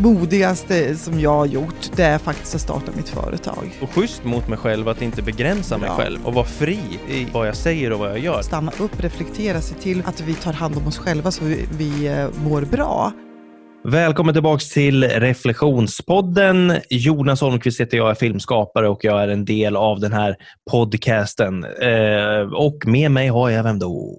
modigaste som jag har gjort, det är faktiskt att starta mitt företag. Och schysst mot mig själv att inte begränsa mig Ja. själv och vara fri i vad jag säger och vad jag gör. Stanna upp, reflektera, se till att vi tar hand om oss själva så vi, vi eh, mår bra. Välkommen tillbaks till Reflektionspodden. Jonas Holmqvist heter jag, är filmskapare och jag är en del av den här podcasten. Eh, och med mig har jag vem då?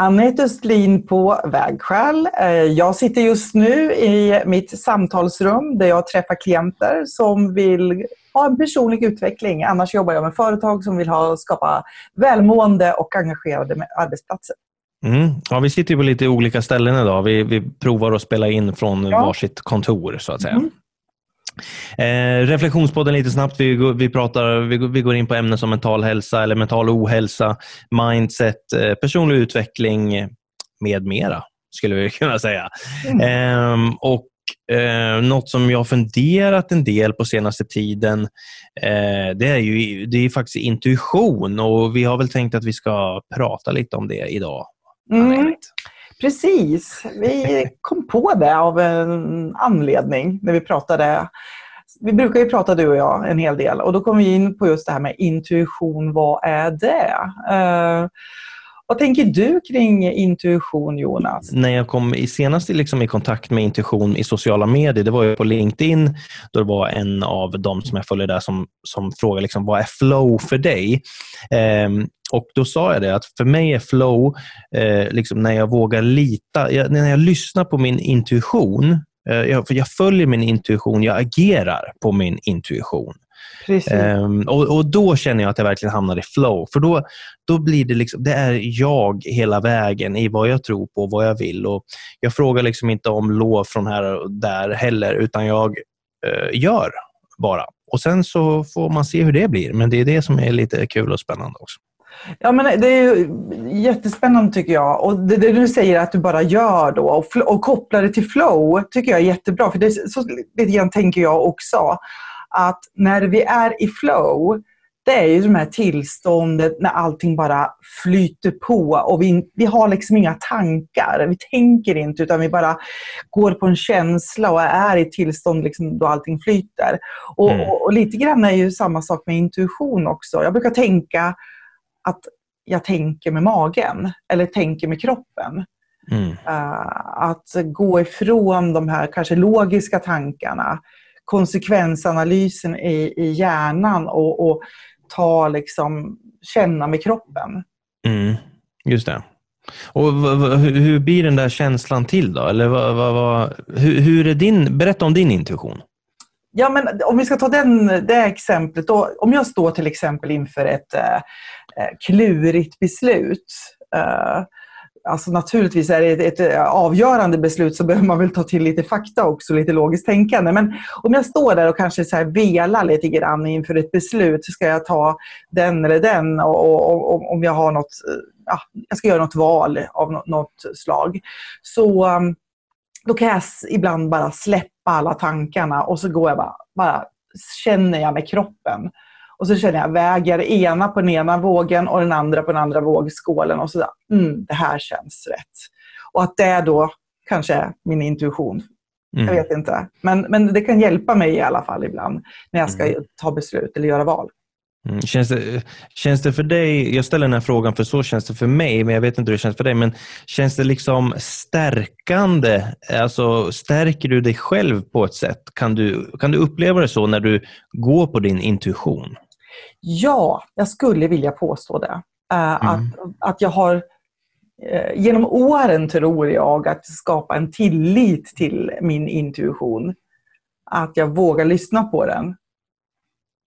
Anette Östlin på Vägskäl. Eh, Jag sitter just nu i mitt samtalsrum där jag träffar klienter som vill ha en personlig utveckling. Annars jobbar jag med företag som vill ha, skapa välmående och engagerade arbetsplatser. Mm. Ja, vi sitter på lite olika ställen idag. Vi, vi provar att spela in från Ja. varsitt kontor så att säga. Mm. Eh, reflektionspodden lite snabbt. Vi, vi, pratar, vi, vi går in på ämnen som mental hälsa eller mental ohälsa, mindset, eh, personlig utveckling med mera, skulle vi kunna säga. Mm. Ehm, och eh, Något som jag har funderat en del på senaste tiden, eh, det är ju det är faktiskt intuition och vi har väl tänkt att vi ska prata lite om det idag. Mm precis. Vi kom på det av en anledning när vi pratade. Vi brukar ju prata du och jag en hel del och då kom vi in på just det här med intuition. Vad är det? Eh, vad tänker du kring intuition Jonas? när jag kom i, senast liksom, i kontakt med intuition i sociala medier, det var ju på LinkedIn, då det var en av de som jag följer där som, som frågade liksom, vad är flow för dig? Ehm, och Då sa jag det att för mig är flow eh, liksom när jag vågar lita, jag, när jag lyssnar på min intuition, eh, jag, för jag följer min intuition, jag agerar på min intuition. Ehm, och, och Då känner jag att jag verkligen hamnar i flow. För då, då blir det liksom, det är jag hela vägen i vad jag tror på, vad jag vill. Och jag frågar liksom inte om lov från här och där heller, utan jag eh, gör bara. Och Sen så får man se hur det blir, men det är det som är lite kul och spännande också. Ja, men det är jättespännande tycker jag. Och det, det du säger att du bara gör då och, och kopplar det till flow tycker jag är jättebra. För det, så lite grann tänker jag också. Att när vi är i flow, det är ju de här tillståndet när allting bara flyter på och vi, vi har liksom inga tankar. Vi tänker inte utan vi bara går på en känsla och är i tillstånd liksom då allting flyter. Och, Mm. och, och lite grann är ju samma sak med intuition också. Jag brukar tänka att jag tänker med magen eller tänker med kroppen. Mm. Uh, att gå ifrån de här kanske logiska tankarna, konsekvensanalysen i, i hjärnan och, och ta liksom, känna med kroppen. Mm. Just det. Och hur, blir den där känslan till då? Eller vad, vad, vad, hur, hur är din, berätta om din intuition. Ja, men om vi ska ta den, det exemplet. Då, om jag står till exempel inför ett eh, eh, klurigt beslut. Eh, alltså naturligtvis är det ett, ett eh, avgörande beslut så behöver man väl ta till lite fakta också, lite logiskt tänkande. Men om jag står där och kanske så här velar lite grann inför ett beslut. Ska jag ta den eller den? Och, och, och om jag har något, eh, ja, jag ska göra något val av något, något slag. Så ehm, då kan jag ibland bara släppa alla tankarna och så går jag bara, bara känner jag med kroppen. Och så känner jag, väger ena på den ena vågen och den andra på den andra vågskålen och så där, mm, det här känns rätt. Och att det är då kanske är min intuition. Jag Mm. vet inte. Men, men det kan hjälpa mig i alla fall ibland när jag ska Mm. ta beslut eller göra val. Mm. Känns, det, känns det för dig, jag ställer den här frågan för så känns det för mig, men jag vet inte hur det känns för dig, men känns det liksom stärkande? Alltså stärker du dig själv på ett sätt? Kan du, kan du uppleva det så när du går på din intuition? Ja, jag skulle vilja påstå det. Eh, att, Mm. att jag har eh, genom åren, tror jag, att skapa en tillit till min intuition. Att jag vågar lyssna på den.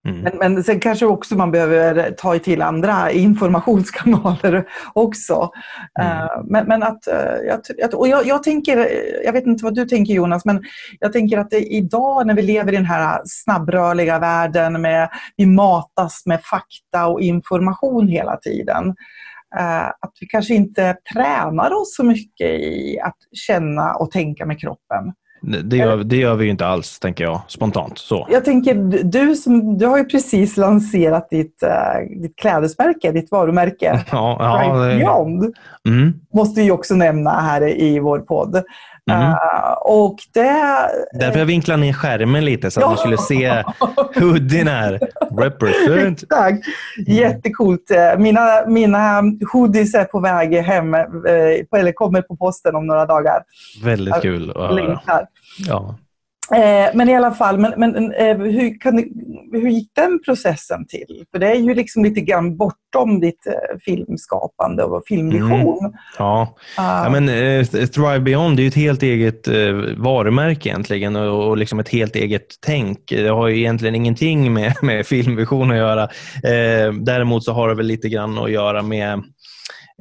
Mm. Men, men sen kanske också man behöver ta till andra informationskanaler också. Mm. Eh, Men, men att, eh, jag, och jag, jag tänker, jag vet inte vad du tänker Jonas, men jag tänker att idag när vi lever i den här snabbrörliga världen med vi matas med fakta och information hela tiden. eh, Att vi kanske inte tränar oss så mycket i att känna och tänka med kroppen. Det, gör, det gör vi ju inte alls, tänker jag, spontant. Så. Jag tänker, du, som, du har ju precis lanserat ditt, uh, ditt klädesmärke, ditt varumärke. Ja, ja, det... Beyond. Mm. Måste vi också nämna här i vår podd. Mm. Uh, och det... Därför jag vinklade ner skärmen lite så att man skulle se hoodien här. Represent. Exakt. Jättecoolt. Mina, mina hoodies är på väg hem, eh, eller kommer på posten om några dagar. Väldigt kul att höra. Ja. Eh, men i alla fall, men, men eh, hur, kan hur gick den processen till? För det är ju liksom lite grann bortom ditt eh, filmskapande och filmvision. Mm. Ja. Uh. ja, men Thrive Beyond är ju ett helt eget varumärke egentligen och, och liksom ett helt eget tänk. Det har ju egentligen ingenting med, med filmvision att göra. Däremot så har det väl lite grann att göra med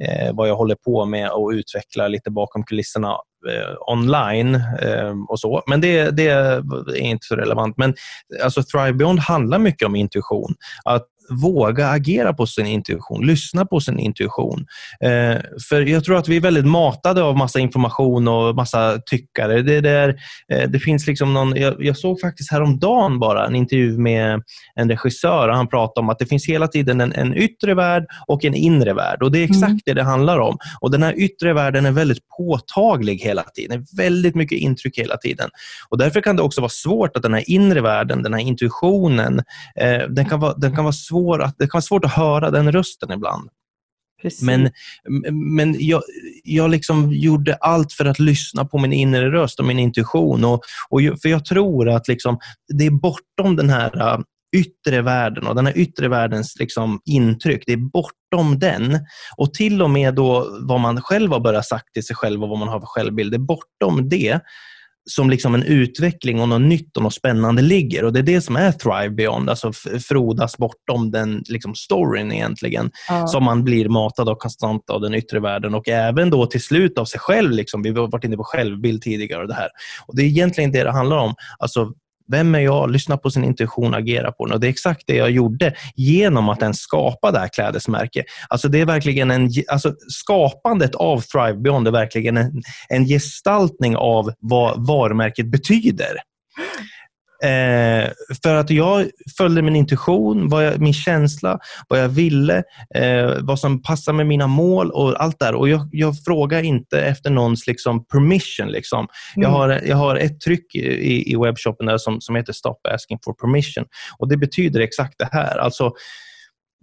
eh, vad jag håller på med och utvecklar lite bakom kulisserna Eh, online eh, och så. Men det, det, är inte så relevant. Men alltså Thrive Beyond handlar mycket om intuition. Att våga agera på sin intuition, lyssna på sin intuition. Eh, för Jag tror att vi är väldigt matade av massa information och massa tyckare. Det, där, eh, det finns liksom någon, jag, jag, såg faktiskt häromdagen bara en intervju med en regissör och han pratade om att det finns hela tiden en, en yttre värld och en inre värld. Och Det är exakt mm. det det handlar om. Och Den här yttre världen är väldigt påtaglig hela tiden. Väldigt mycket intryck hela tiden. Och Därför kan det också vara svårt att den här inre världen, den här intuitionen, eh, den, kan vara, den kan vara svår att, det kan vara svårt att höra den rösten ibland. Precis. Men, men jag, jag liksom gjorde allt för att lyssna på min inre röst och min intuition. Och, och för Jag tror att liksom, det är bortom den här äh, yttre världen och den här yttre världens liksom intryck. Det är bortom den. Och till och med då vad man själv har börjat sagt till sig själv och vad man har för självbild. Det är bortom det som liksom en utveckling och något nytt och något spännande ligger. Och Det är det som är Thrive Beyond, alltså frodas bortom den liksom storyn egentligen. Ja. Som man blir matad av konstant av den yttre världen och även då till slut av sig själv. Liksom. Vi har varit inne på självbild tidigare. Och det här. Och Det är egentligen det det handlar om. Alltså vem är jag? Lyssna på sin intuition och agera på den. Och det är exakt det jag gjorde genom att ens skapa det här klädesmärket. Alltså det är verkligen en, alltså skapandet av Thrive Beyond är verkligen en, en gestaltning av vad varumärket betyder. Eh, för att jag följde min intuition, vad jag, min känsla, vad jag ville, eh, vad som passar med mina mål och allt där. Och jag, jag frågar inte efter någons liksom, permission. Liksom. Mm. Jag, har, jag har ett tryck i, i webbshoppen där som, som heter Stop asking for permission. Och Det betyder exakt det här. Alltså,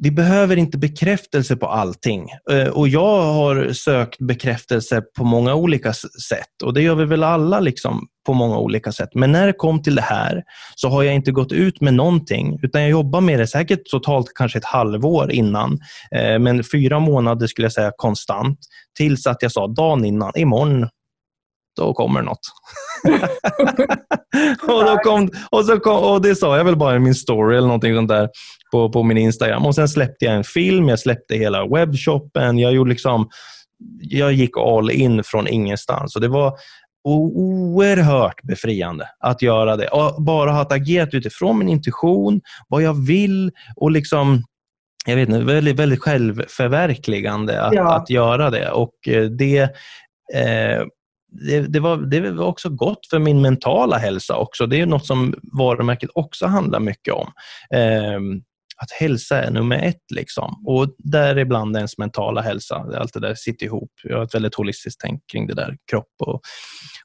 vi behöver inte bekräftelse på allting. Eh, och Jag har sökt bekräftelse på många olika sätt och det gör vi väl alla liksom på många olika sätt. Men när det kom till det här så har jag inte gått ut med någonting utan jag jobbar med det säkert totalt kanske ett halvår innan. Eh, men fyra månader skulle jag säga konstant tills att jag sa dagen innan, imorgon då kommer något. och, då kom, och, så kom, och Det sa jag väl bara i min story eller någonting sånt där på, på min Instagram. Och Sen släppte jag en film, jag släppte hela webbshoppen. Jag, gjorde liksom, jag gick all in från ingenstans. Och det var oerhört befriande att göra det. Och bara ha agerat utifrån min intuition, vad jag vill och liksom jag vet inte, väldigt, väldigt självförverkligande att, ja. att göra det. Och eh, det, eh, det, det, var, det var också gott för min mentala hälsa också. Det är något som varumärket också handlar mycket om. Eh, att hälsa är nummer ett. Liksom. Och däribland ens mentala hälsa. Allt det där sitter ihop. Jag har ett väldigt holistiskt tänk kring det där. Kropp och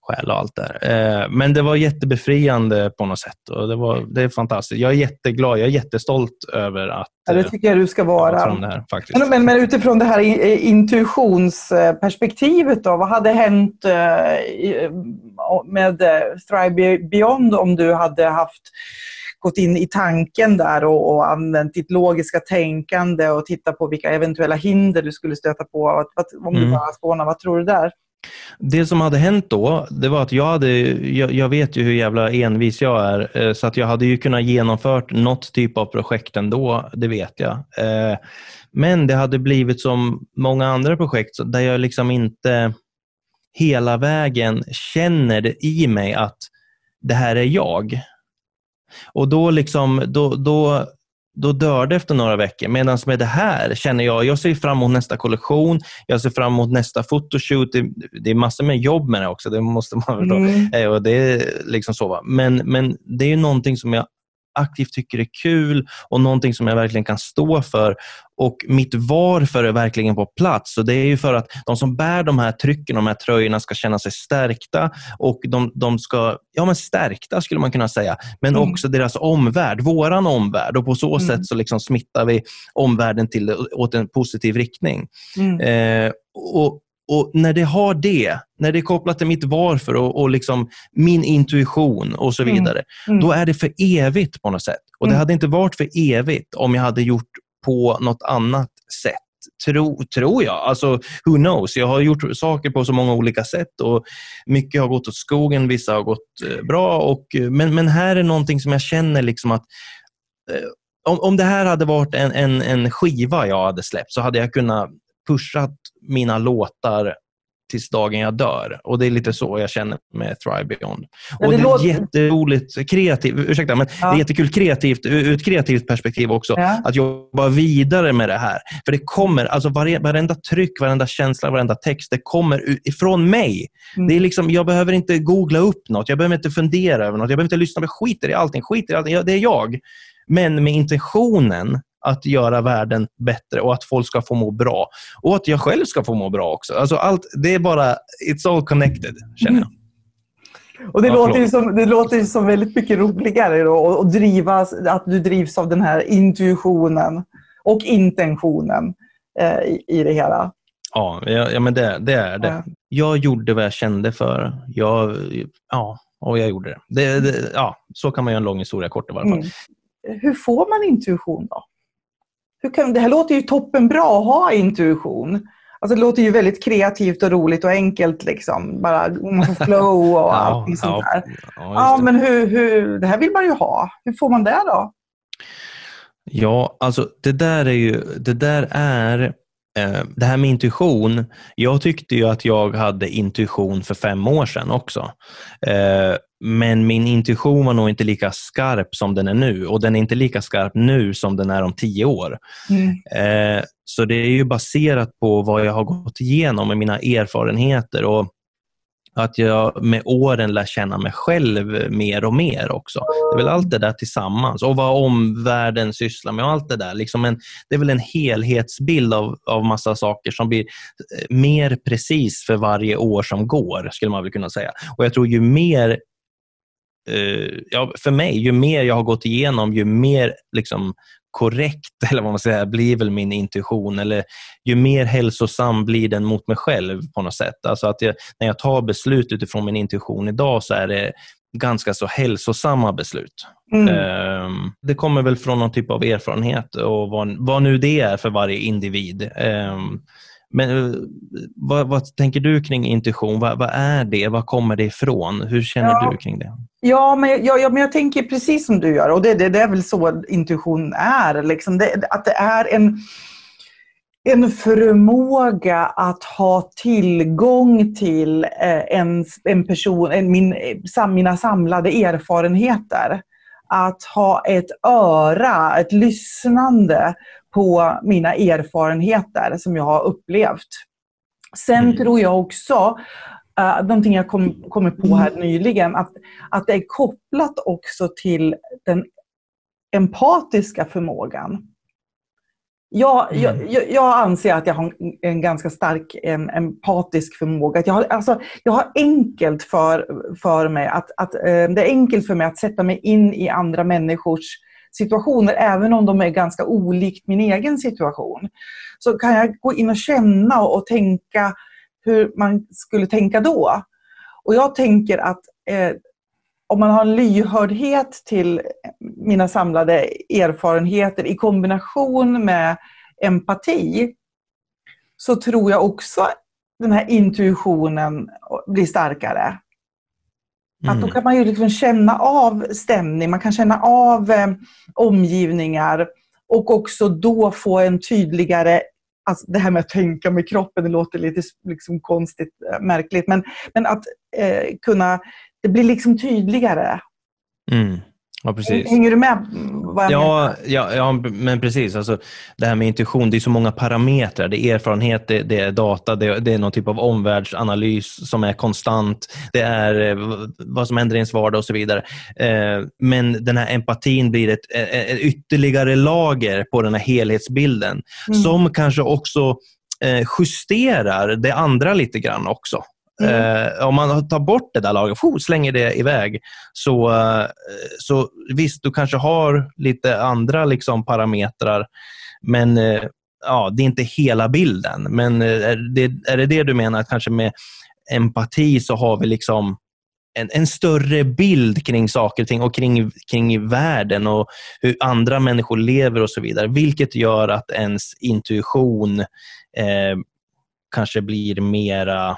själ och allt där. Eh, men det var jättebefriande på något sätt. Och det, var, det är fantastiskt. Jag är jätteglad. Jag är jättestolt över att ja, det tycker jag du ska vara. Det här. Men, men, men, utifrån det här intuitionsperspektivet, då, vad hade hänt eh, med Thrive Beyond om du hade haft gått in i tanken där och, och använt ditt logiska tänkande och tittat på vilka eventuella hinder du skulle stöta på. Om du mm. bara spånar, vad tror du där? Det som hade hänt då, det var att jag hade, jag, jag, vet ju hur jävla envis jag är, eh, så att jag hade ju kunnat genomfört något typ av projekt ändå, det vet jag. Eh, men det hade blivit som många andra projekt där jag liksom inte hela vägen känner i mig att det här är jag. Och då, liksom, då, då då dör det efter några veckor. Medan med det här känner jag, jag ser fram emot nästa kollektion, jag ser fram emot nästa fotoshoot. Det, det är massor med jobb med det också, det måste man förstå. Mm. Och det är liksom så, Men, men det är någonting som jag aktivt tycker är kul och någonting som jag verkligen kan stå för. Och mitt varför är verkligen på plats. Och Det är ju för att de som bär de här trycken, de här tröjorna, ska känna sig stärkta. Och de, de ska, ja men stärkta skulle man kunna säga. Men mm. också deras omvärld, våran omvärld. Och på så mm. sätt så liksom smittar vi omvärlden till åt en positiv riktning. Mm. Eh, och och När det har det, när det är kopplat till mitt varför och, och liksom min intuition och så mm. vidare, mm. då är det för evigt på något sätt. Och Det mm. hade inte varit för evigt om jag hade gjort på något annat sätt. Tro, tror jag. Alltså, who knows? Jag har gjort saker på så många olika sätt och mycket har gått åt skogen, vissa har gått eh, bra. Och, men, men här är någonting som jag känner liksom att eh, om, om det här hade varit en, en, en skiva jag hade släppt så hade jag kunnat pushat mina låtar tills dagen jag dör. Och Det är lite så jag känner med Thrive Beyond. Och det, det är låter... jätteroligt, kreativt, ursäkta, men ja. det är jättekul kreativt, ur ett kreativt perspektiv också, ja. att jobba vidare med det här. För det kommer, alltså vare, varenda tryck, varenda känsla, varenda text, det kommer ifrån mig. Mm. Det är liksom, jag behöver inte googla upp något, jag behöver inte fundera över något, jag behöver inte lyssna, jag skiter i allting, skiter i allting, det är jag. Men med intentionen att göra världen bättre och att folk ska få må bra. Och att jag själv ska få må bra också. Alltså allt, det är bara, it's all connected, känner jag. Och det, ja, låter ju som, det låter ju som väldigt mycket roligare då, att, drivas, att du drivs av den här intuitionen och intentionen eh, i, i det hela. Ja, ja, men det, det är det. Ja. Jag gjorde vad jag kände för. Jag, ja, och jag gjorde det. det, det ja, så kan man göra en lång historia kort i varje fall. Mm. Hur får man intuition då? Hur kan, det här låter ju toppen bra att ha intuition. Alltså det låter ju väldigt kreativt och roligt och enkelt. Liksom. Bara flow och ja, allting sånt där. Ja, ja men hur, hur, det här vill man ju ha. Hur får man det då? Ja, alltså det där är ju, det där är det här med intuition. Jag tyckte ju att jag hade intuition för fem år sedan också. Eh, men min intuition var nog inte lika skarp som den är nu och den är inte lika skarp nu som den är om tio år. Mm. Eh, så det är ju baserat på vad jag har gått igenom med mina erfarenheter och att jag med åren lär känna mig själv mer och mer också. Det är väl allt det där tillsammans och vad omvärlden sysslar med och allt det där. Liksom en, det är väl en helhetsbild av, av massa saker som blir eh, mer precis för varje år som går, skulle man väl kunna säga. Och Jag tror ju mer Uh, ja, för mig, ju mer jag har gått igenom, ju mer liksom, korrekt eller vad man säger, blir väl min intuition. Eller ju mer hälsosam blir den mot mig själv på något sätt. Alltså att jag, när jag tar beslut utifrån min intuition idag så är det ganska så hälsosamma beslut. Mm. Um, det kommer väl från någon typ av erfarenhet och vad, vad nu det är för varje individ. Men eh, vad, vad, tänker du kring intuition? Vad, vad, är det? Var kommer det ifrån? Hur känner ja. du kring det? Ja men, ja, ja, men jag tänker precis som du gör och det, det, det är väl så intuition är. Liksom det, att det är en, en förmåga att ha tillgång till eh, en, en person, en, min, mina samlade erfarenheter. Att ha ett öra, ett lyssnande på mina erfarenheter som jag har upplevt. Sen mm. tror jag också, uh, någonting jag kom, kommer på här nyligen, att, att det är kopplat också till den empatiska förmågan. Jag, mm. jag, jag, anser att jag har en ganska stark en, empatisk förmåga. jag, har, alltså, jag har enkelt för, för mig att, att, eh, det är enkelt för mig att sätta mig in i andra människors situationer, även om de är ganska olikt min egen situation. Så kan jag gå in och känna och tänka hur man skulle tänka då. Och jag tänker att eh, om man har en lyhördhet till mina samlade erfarenheter i kombination med empati så tror jag också den här intuitionen blir starkare. Mm. Att då mm. kan man ju liksom känna av stämning, man kan känna av eh, omgivningar och också då få en tydligare Alltså det här med att tänka med kroppen, det låter lite liksom konstigt, eh, märkligt, men, men att eh, kunna, det blir liksom tydligare. Mm. Ja, precis. Hänger du med vad jag Ja, menar? ja, ja, men precis. Alltså, det här med intuition, det är så många parametrar. Det är erfarenhet, det, det är data, det, det är någon typ av omvärldsanalys som är konstant. Det är eh, vad som händer i ens vardag och så vidare. Eh, men den här empatin blir ett, ett, ett ytterligare lager på den här helhetsbilden Mm. som kanske också eh, justerar det andra lite grann också. Mm. Eh, om man tar bort det där lagret, oh, slänger det iväg, så, eh, så visst, du kanske har lite andra liksom, parametrar, men eh, ja, det är inte hela bilden. Men eh, är det, är det det du menar, att kanske med empati så har vi liksom en, en större bild kring saker och ting och kring, kring världen och hur andra människor lever och så vidare, vilket gör att ens intuition eh, kanske blir mera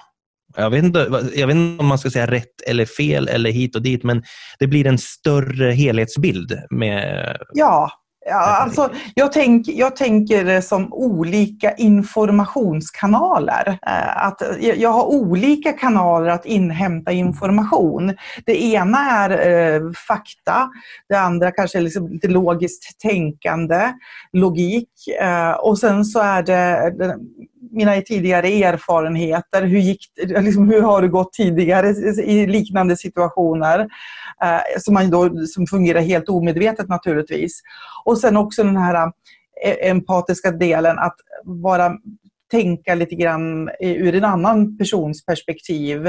jag vet, inte, jag vet inte om man ska säga rätt eller fel eller hit och dit, men det blir en större helhetsbild. med Ja, ja alltså, jag, tänk, jag tänker det som olika informationskanaler. Eh, Att jag har olika kanaler att inhämta information. Det ena är eh, fakta, det andra kanske är liksom lite logiskt tänkande, logik eh, och sen så är det- mina tidigare erfarenheter. Hur, gick, liksom, hur har det gått tidigare i liknande situationer? eh, som, man då, som fungerar helt omedvetet naturligtvis. Och sen också den här eh, empatiska delen att vara, tänka lite grann eh, ur en annan persons perspektiv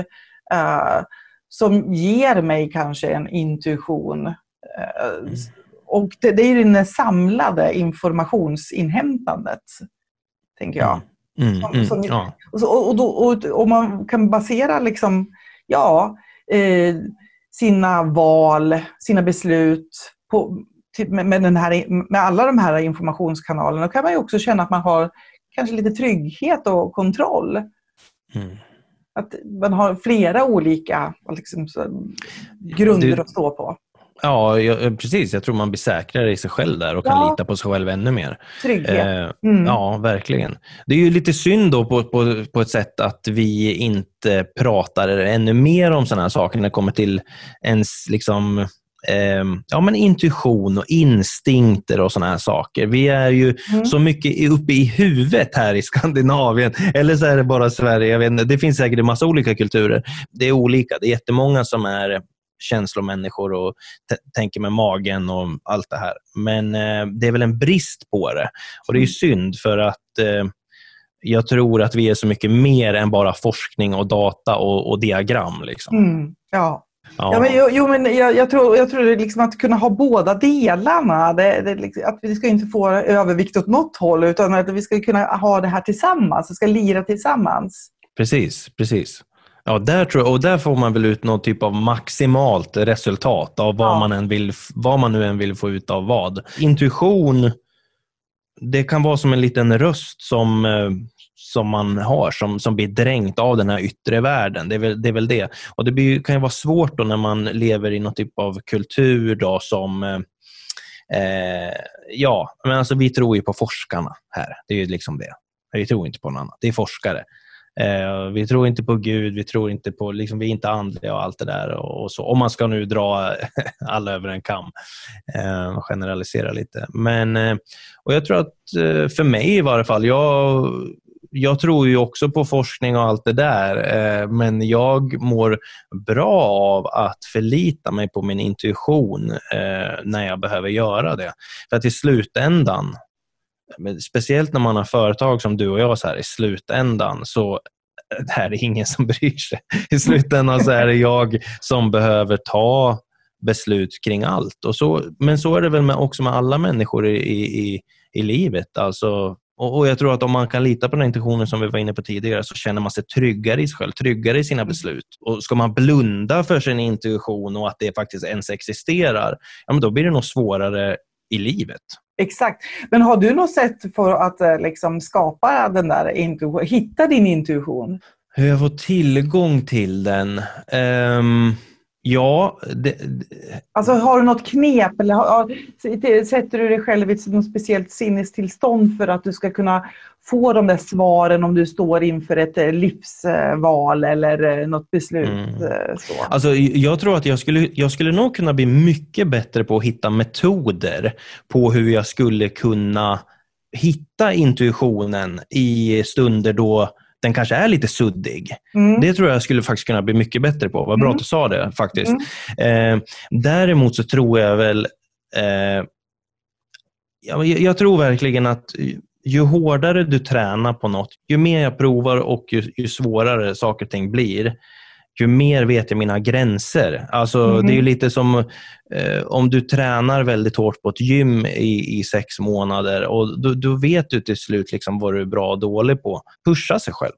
eh, som ger mig kanske en intuition. Eh, och det, det är ju det samlade informationsinhämtandet, tänker jag. Mm, som- mm, ja. Och, så, och, då, och, och man kan basera liksom, ja, eh, sina val, sina beslut på, till, med, med, den här, med alla de här informationskanalerna. Då kan man ju också känna att man har kanske lite trygghet och kontroll. Mm. Att man har flera olika liksom, grunder Det- att stå på. Ja, jag, precis. Jag tror man blir säkrare i sig själv där och kan Ja. lita på sig själv ännu mer. Trygghet. Eh, Mm. Ja, verkligen. Det är ju lite synd då på, på, på ett sätt att vi inte pratar ännu mer om sådana här saker när det kommer till ens liksom, eh, ja, men intuition och instinkter och sådana här saker. Vi är ju Mm. så mycket uppe i huvudet här i Skandinavien. Eller så är det bara Sverige. Jag vet inte. Det finns säkert en massa olika kulturer. Det är olika. Det är jättemånga som är känslomänniskor och tänker med magen och allt det här. Men eh, det är väl en brist på det. Och Det är ju synd för att eh, jag tror att vi är så mycket mer än bara forskning och data och, och diagram. Liksom. Mm. Ja. Ja. Ja, men, jo, jo, men jag, jag tror, jag tror liksom att kunna ha båda delarna. Det, det, liksom, att vi ska inte få övervikt åt något håll utan att vi ska kunna ha det här tillsammans. Vi ska lira tillsammans. Precis, precis. Ja, där tror jag, och där får man väl ut någon typ av maximalt resultat av vad, Ja. man, än vill, vad man nu än vill få ut av vad. Intuition, det kan vara som en liten röst som, eh, som man har, som, som blir dränkt av den här yttre världen. Det är väl det. Är väl det. Och det blir, kan ju vara svårt då när man lever i någon typ av kultur då som eh, Eh, ja, men alltså vi tror ju på forskarna här. Det är ju liksom det. Vi tror inte på något annat. Det är forskare. Eh, vi tror inte på Gud, vi tror inte på, liksom, vi är inte andliga och allt det där. Och, och så. Om man ska nu dra alla över en kam eh, och generalisera lite. Men, eh, och jag tror att eh, för mig i varje fall, jag, jag tror ju också på forskning och allt det där, eh, men jag mår bra av att förlita mig på min intuition eh, när jag behöver göra det. För att i slutändan, men speciellt när man har företag som du och jag, så här, i slutändan så det här är ingen som bryr sig. I slutändan så är det jag som behöver ta beslut kring allt. Och så, men så är det väl med, också med alla människor i, i, i livet. Alltså, och, och Jag tror att om man kan lita på den intentionen som vi var inne på tidigare så känner man sig tryggare i sig själv, tryggare i sina beslut. Och Ska man blunda för sin intuition och att det faktiskt ens existerar, ja, men då blir det nog svårare i livet. Exakt. Men har du något sätt för att eh, liksom, skapa den där intuitionen, hitta din intuition? Hur jag får tillgång till den? Um... Ja, det, Alltså har du något knep eller har, sätter du dig själv i något speciellt sinnestillstånd för att du ska kunna få de där svaren om du står inför ett eh, livsval eller eh, något beslut? Mm. Eh, så. Alltså, jag tror att jag skulle, jag skulle nog kunna bli mycket bättre på att hitta metoder på hur jag skulle kunna hitta intuitionen i stunder då den kanske är lite suddig. Mm. Det tror jag skulle faktiskt kunna bli mycket bättre på. Vad bra mm. att du sa det faktiskt. Mm. Eh, däremot så tror jag väl eh, jag, jag, tror verkligen att ju hårdare du tränar på något, ju mer jag provar och ju, ju svårare saker och ting blir, ju mer vet jag mina gränser. Alltså, mm. Det är lite som eh, om du tränar väldigt hårt på ett gym i, i sex månader och då, då vet du till slut liksom vad du är bra och dålig på. Pusha sig själv.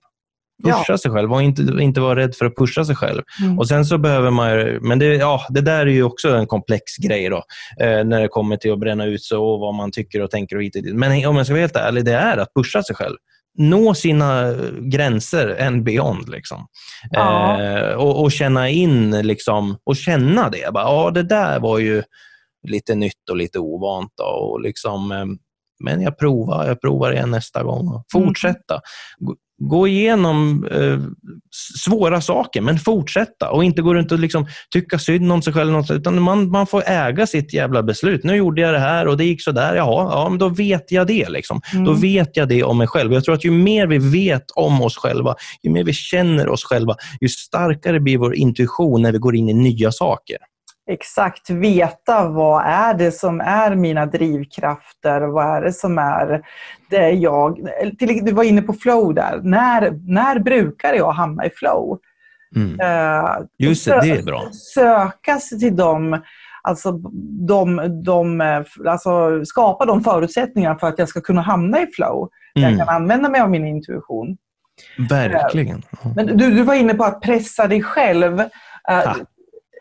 Pusha ja. sig själv och inte, inte vara rädd för att pusha sig själv. Mm. Och Sen så behöver man, men det, ja, det där är ju också en komplex grej då, eh, när det kommer till att bränna ut sig och vad man tycker och tänker och hit och dit. Men om jag ska vara helt ärlig, det är att pusha sig själv nå sina gränser and beyond. Liksom. Ja. Eh, och, och, känna in liksom, och känna det. Bara, ja, det där var ju lite nytt och lite ovant. Då, och liksom, eh, men jag provar, jag provar igen nästa gång. Fortsätta. Mm gå igenom eh, svåra saker, men fortsätta och inte gå runt och liksom tycka synd om sig själv. Något, utan man, man får äga sitt jävla beslut. Nu gjorde jag det här och det gick sådär. Jaha, ja, men då vet jag det. Liksom. Mm. Då vet jag det om mig själv. Jag tror att ju mer vi vet om oss själva, ju mer vi känner oss själva, ju starkare blir vår intuition när vi går in i nya saker exakt veta vad är det som är mina drivkrafter och vad är det som är det jag... Du var inne på flow där. När, när brukar jag hamna i flow? Mm. Uh, Just det, det är bra. Söka sig till dem Alltså, de, de, alltså skapa de förutsättningarna för att jag ska kunna hamna i flow. Mm. Jag kan använda mig av min intuition. Verkligen. Men du, du var inne på att pressa dig själv. Uh,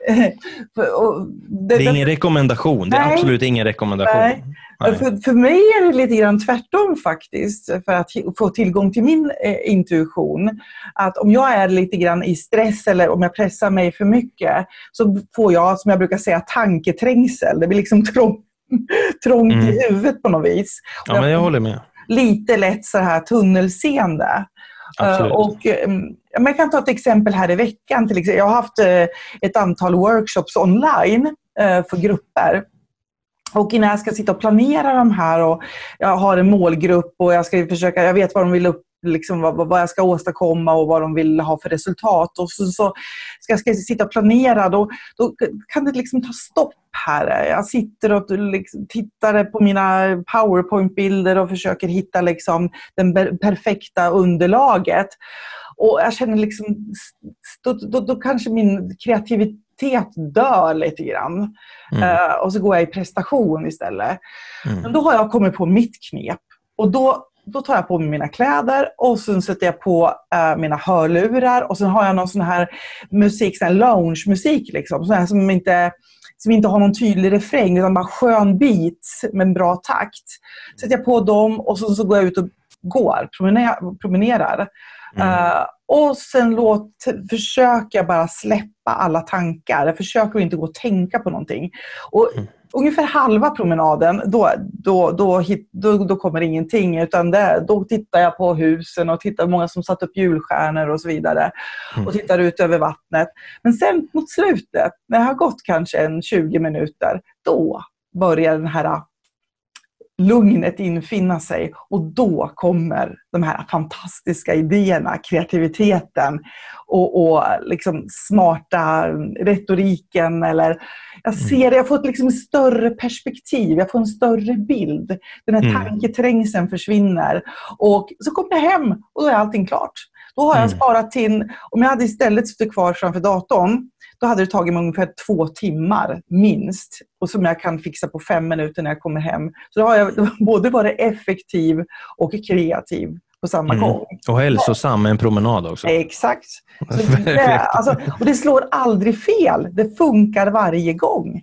det, är ingen rekommendation. Det är absolut ingen rekommendation. Nej. Nej. För, för mig är det lite grann tvärtom faktiskt, för att få tillgång till min eh, intuition. Att om jag är lite grann i stress eller om jag pressar mig för mycket så får jag, som jag brukar säga, tanketrängsel. Det blir liksom trång, trångt mm. i huvudet på något vis. Ja, men jag håller med. Lite lätt så här tunnelseende. Absolut. Och, ehm, jag kan ta ett exempel här i veckan. Till exempel. Jag har haft eh, ett antal workshops online eh, för grupper. Och innan jag ska sitta och planera de här och jag har en målgrupp och jag ska försöka, jag vet vad de vill upp, liksom vad, vad jag ska åstadkomma och vad de vill ha för resultat. Och så, så ska jag ska sitta och planera, då, då kan det liksom ta stopp här. Jag sitter och liksom tittar på mina powerpoint-bilder och försöker hitta liksom det perfekta underlaget. Och jag känner liksom, då, då, då kanske min kreativitet dör lite grann. Mm. Uh, och så går jag i prestation istället. Mm. Men då har jag kommit på mitt knep. Och då, då tar jag på mig mina kläder och sen sätter jag på uh, mina hörlurar och sen har jag någon sån här musik, sån här lounge-musik liksom, sån här som inte som inte har någon tydlig refräng utan bara skön beats med en bra takt. Sätter jag på dem och så, så går jag ut och går, promenerar. Mm. Uh, och sen låt, försöker jag bara släppa alla tankar. Jag försöker inte gå och tänka på någonting. Och mm. Ungefär halva promenaden, då, då, då, då, då kommer ingenting. Utan det, då tittar jag på husen och tittar på många som satt upp julstjärnor och så vidare. Mm. Och tittar ut över vattnet. Men sen mot slutet, när det har gått kanske en 20 minuter, då börjar den här lugnet infinna sig och då kommer de här fantastiska idéerna, kreativiteten och, och liksom smarta retoriken. Eller jag mm. ser, jag får ett liksom större perspektiv, jag får en större bild. Den här mm. tanketrängseln försvinner. Och så kommer jag hem och då är allting klart. Då har jag mm. sparat in, om jag hade istället suttit kvar framför datorn, då hade det tagit mig ungefär två timmar minst. Och som jag kan fixa på fem minuter när jag kommer hem. Så då har jag både varit effektiv och kreativ på samma mm. gång. Och hälsosam med en promenad också. Exakt. Det, alltså, och det slår aldrig fel. Det funkar varje gång.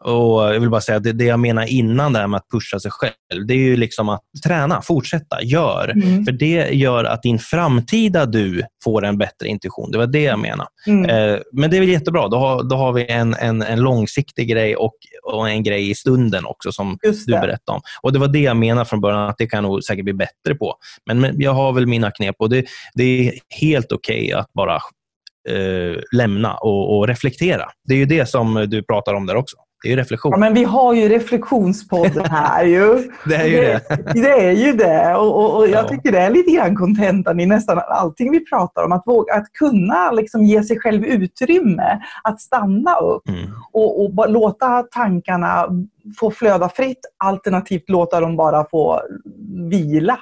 Och Jag vill bara säga att det, det jag menar innan det här med att pusha sig själv, det är ju liksom att träna, fortsätta, gör. Mm. För det gör att din framtida du får en bättre intuition. Det var det jag menade. Mm. Eh, men det är väl jättebra. Då har, då har vi en, en, en långsiktig grej och, och en grej i stunden också som du berättade om. Och Det var det jag menade från början, att det kan nog säkert bli bättre på. Men, men jag har väl mina knep och det, det är helt okej att bara eh, lämna och, och reflektera. Det är ju det som du pratar om där också. Det är ju reflektion. Ja, men vi har ju reflektionspodden här ju. det är ju det. Det är ju det. Och, och, och jag Ja. tycker det är lite grann kontentan i nästan allting vi pratar om. Att, våga, att kunna liksom ge sig själv utrymme att stanna upp Mm. och, och låta tankarna få flöda fritt alternativt låta dem bara få vila.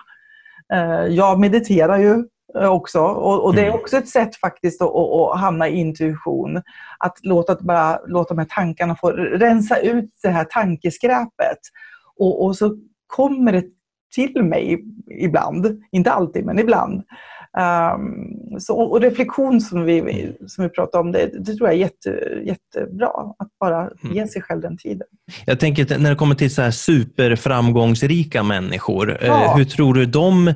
Eh, Jag mediterar ju också och, och det är Mm. också ett sätt faktiskt att, att, att hamna i intuition. Att låta, bara, låta de här tankarna få rensa ut det här tankeskräpet. Och, och så kommer det till mig ibland, inte alltid men ibland. Um, så, och reflektion som vi, som vi pratar om, det, det tror jag är jätte, jättebra. Att bara ge sig själv den tiden. Jag tänker när det kommer till så här superframgångsrika människor, Ja. eh, hur tror du de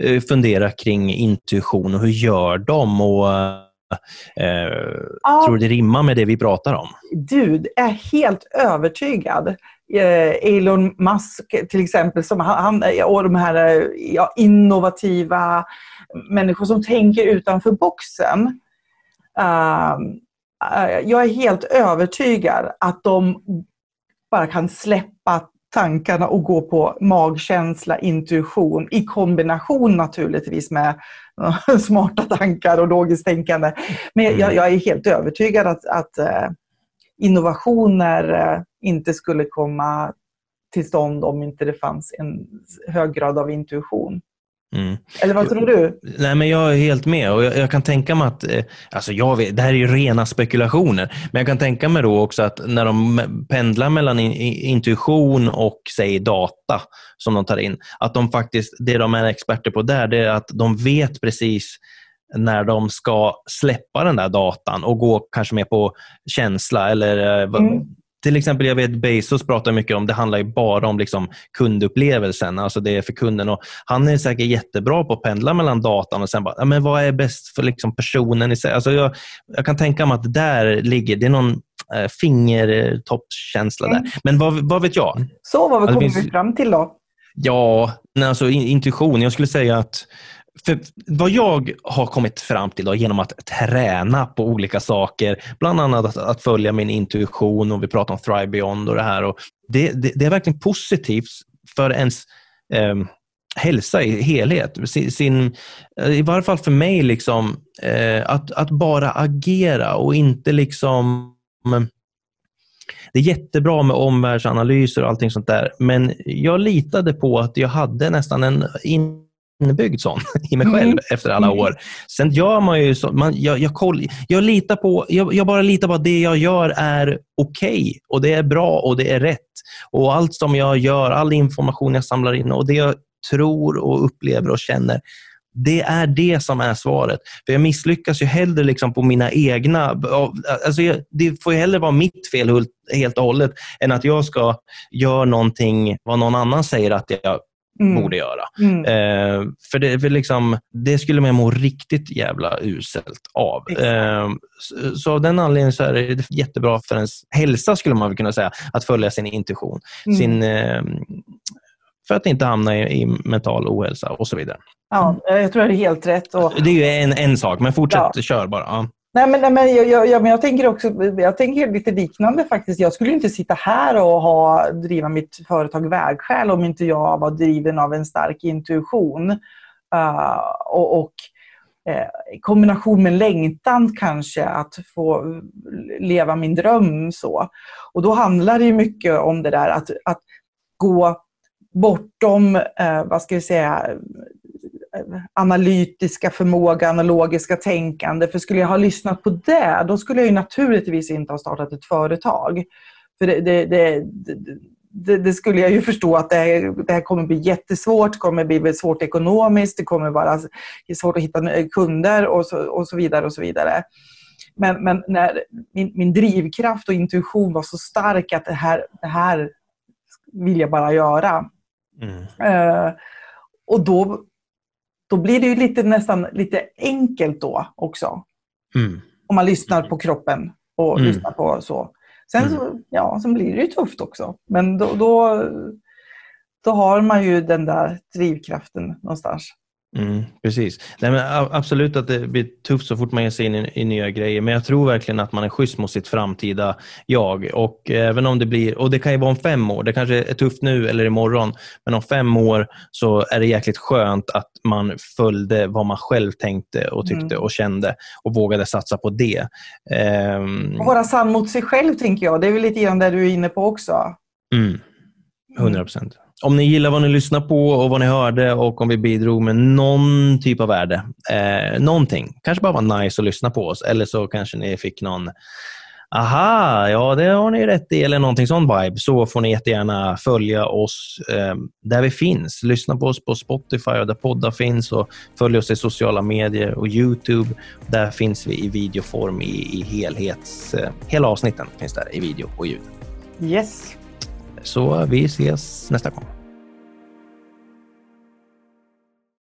eh, funderar kring intuition och hur gör de? Och, eh, Ja. Tror du det rimmar med det vi pratar om? Du är helt övertygad. Eh, Elon Musk till exempel, som han, han, och de här eh, ja, innovativa människor som tänker utanför boxen. Ehm, eh, jag är helt övertygad att de bara kan släppa tankarna och gå på magkänsla, intuition i kombination naturligtvis med eh, smarta tankar och logiskt tänkande. Men jag, jag är helt övertygad att, att eh, innovationer eh, inte skulle komma till stånd om inte det fanns en hög grad av intuition. Mm. Eller vad tror du? Nej, men jag är helt med och jag, jag kan tänka mig att, eh, alltså jag vet, det här är ju rena spekulationer, men jag kan tänka mig då också att när de pendlar mellan in, intuition och säg data som de tar in, att de faktiskt, det de är experter på där, det är att de vet precis när de ska släppa den där datan och gå kanske mer på känsla eller eh, Mm. till exempel, jag vet Bezos pratar mycket om, det handlar ju bara om liksom kundupplevelsen, alltså det är för kunden. Och han är säkert jättebra på att pendla mellan datan och sen bara, ja, men vad är bäst för liksom personen i sig? Alltså jag, jag kan tänka mig att där ligger, det är någon eh, fingertoppskänsla Mm. där. Men vad, vad vet jag? Så vad det kommer vi fram till då? Ja, nej, alltså in, intuition. Jag skulle säga att för vad jag har kommit fram till då, genom att träna på olika saker, bland annat att, att följa min intuition och vi pratar om Thrive Beyond och det här. Och det, det, det är verkligen positivt för ens eh, hälsa i helhet. Sin, sin, I varje fall för mig, liksom, eh, att, att bara agera och inte liksom mm, det är jättebra med omvärldsanalyser och allting sånt där, men jag litade på att jag hade nästan en inbyggd sån i mig själv Mm. efter alla Mm. år. Sen gör man ju så, man, jag, jag, koll, jag, litar på, jag, jag bara litar på att det jag gör är okej och det är bra och det är rätt. Och allt som jag gör, all information jag samlar in och det jag tror och upplever och känner, det är det som är svaret. För Jag misslyckas ju hellre liksom på mina egna... Alltså jag, det får ju hellre vara mitt fel helt och hållet än att jag ska göra någonting vad någon annan säger att jag Mm. borde göra. Mm. Eh, för det, för liksom, det skulle man må riktigt jävla uselt av. Eh, så, så av den anledningen så är det jättebra för ens hälsa, skulle man kunna säga, att följa sin intuition. Mm. Sin, eh, för att inte hamna i, i mental ohälsa och så vidare. Ja, jag tror det är helt rätt. Och, Det är ju en, en sak, men fortsätt, Ja. kör bara. Ja. Nej, men, nej, men jag, jag, jag, men jag tänker också jag tänker lite liknande faktiskt. Jag skulle inte sitta här och ha, driva mitt företag Vägskäl om inte jag var driven av en stark intuition. Uh, och och eh, i kombination med längtan kanske att få leva min dröm. så. Och då handlar det mycket om det där att, att gå bortom, eh, vad ska vi säga, analytiska förmågan och logiska tänkande. För skulle jag ha lyssnat på det, då skulle jag ju naturligtvis inte ha startat ett företag. För det, det, det, det, det skulle jag ju förstå att det här, det här kommer bli jättesvårt, det kommer bli svårt ekonomiskt, det kommer vara svårt att hitta kunder och så, och så vidare. och så vidare. Men, men när min, min drivkraft och intuition var så stark att det här, det här vill jag bara göra. Mm. Uh, och då, då blir det ju lite, nästan lite enkelt då också. Mm. Om man lyssnar på kroppen och mm. lyssnar på så. Sen, mm. så, ja, sen blir det ju tufft också. Men då, då, då har man ju den där drivkraften någonstans. Mm, precis. Nej, men absolut att det blir tufft så fort man ger sig in i, i, nya grejer, men jag tror verkligen att man är schysst mot sitt framtida jag. Och även om det blir, och det kan ju vara om fem år, det kanske är tufft nu eller imorgon, men om fem år så är det jäkligt skönt att man följde vad man själv tänkte och tyckte mm. och kände och vågade satsa på det. Um... Vara sann mot sig själv, tänker jag. Det är väl lite grann det du är inne på också. Mm. 100 procent. Mm. Om ni gillar vad ni lyssnar på och vad ni hörde och om vi bidrog med någon typ av värde, eh, någonting, kanske bara var nice att lyssna på oss eller så kanske ni fick någon Aha, ja det har ni rätt i, eller någonting sån vibe, så får ni jättegärna följa oss eh, där vi finns. Lyssna på oss på Spotify och där poddar finns och följ oss i sociala medier och Youtube. Där finns vi i videoform i, i helhets... Eh, hela avsnitten finns där i video och ljud. Yes. Så vi ses nästa gång.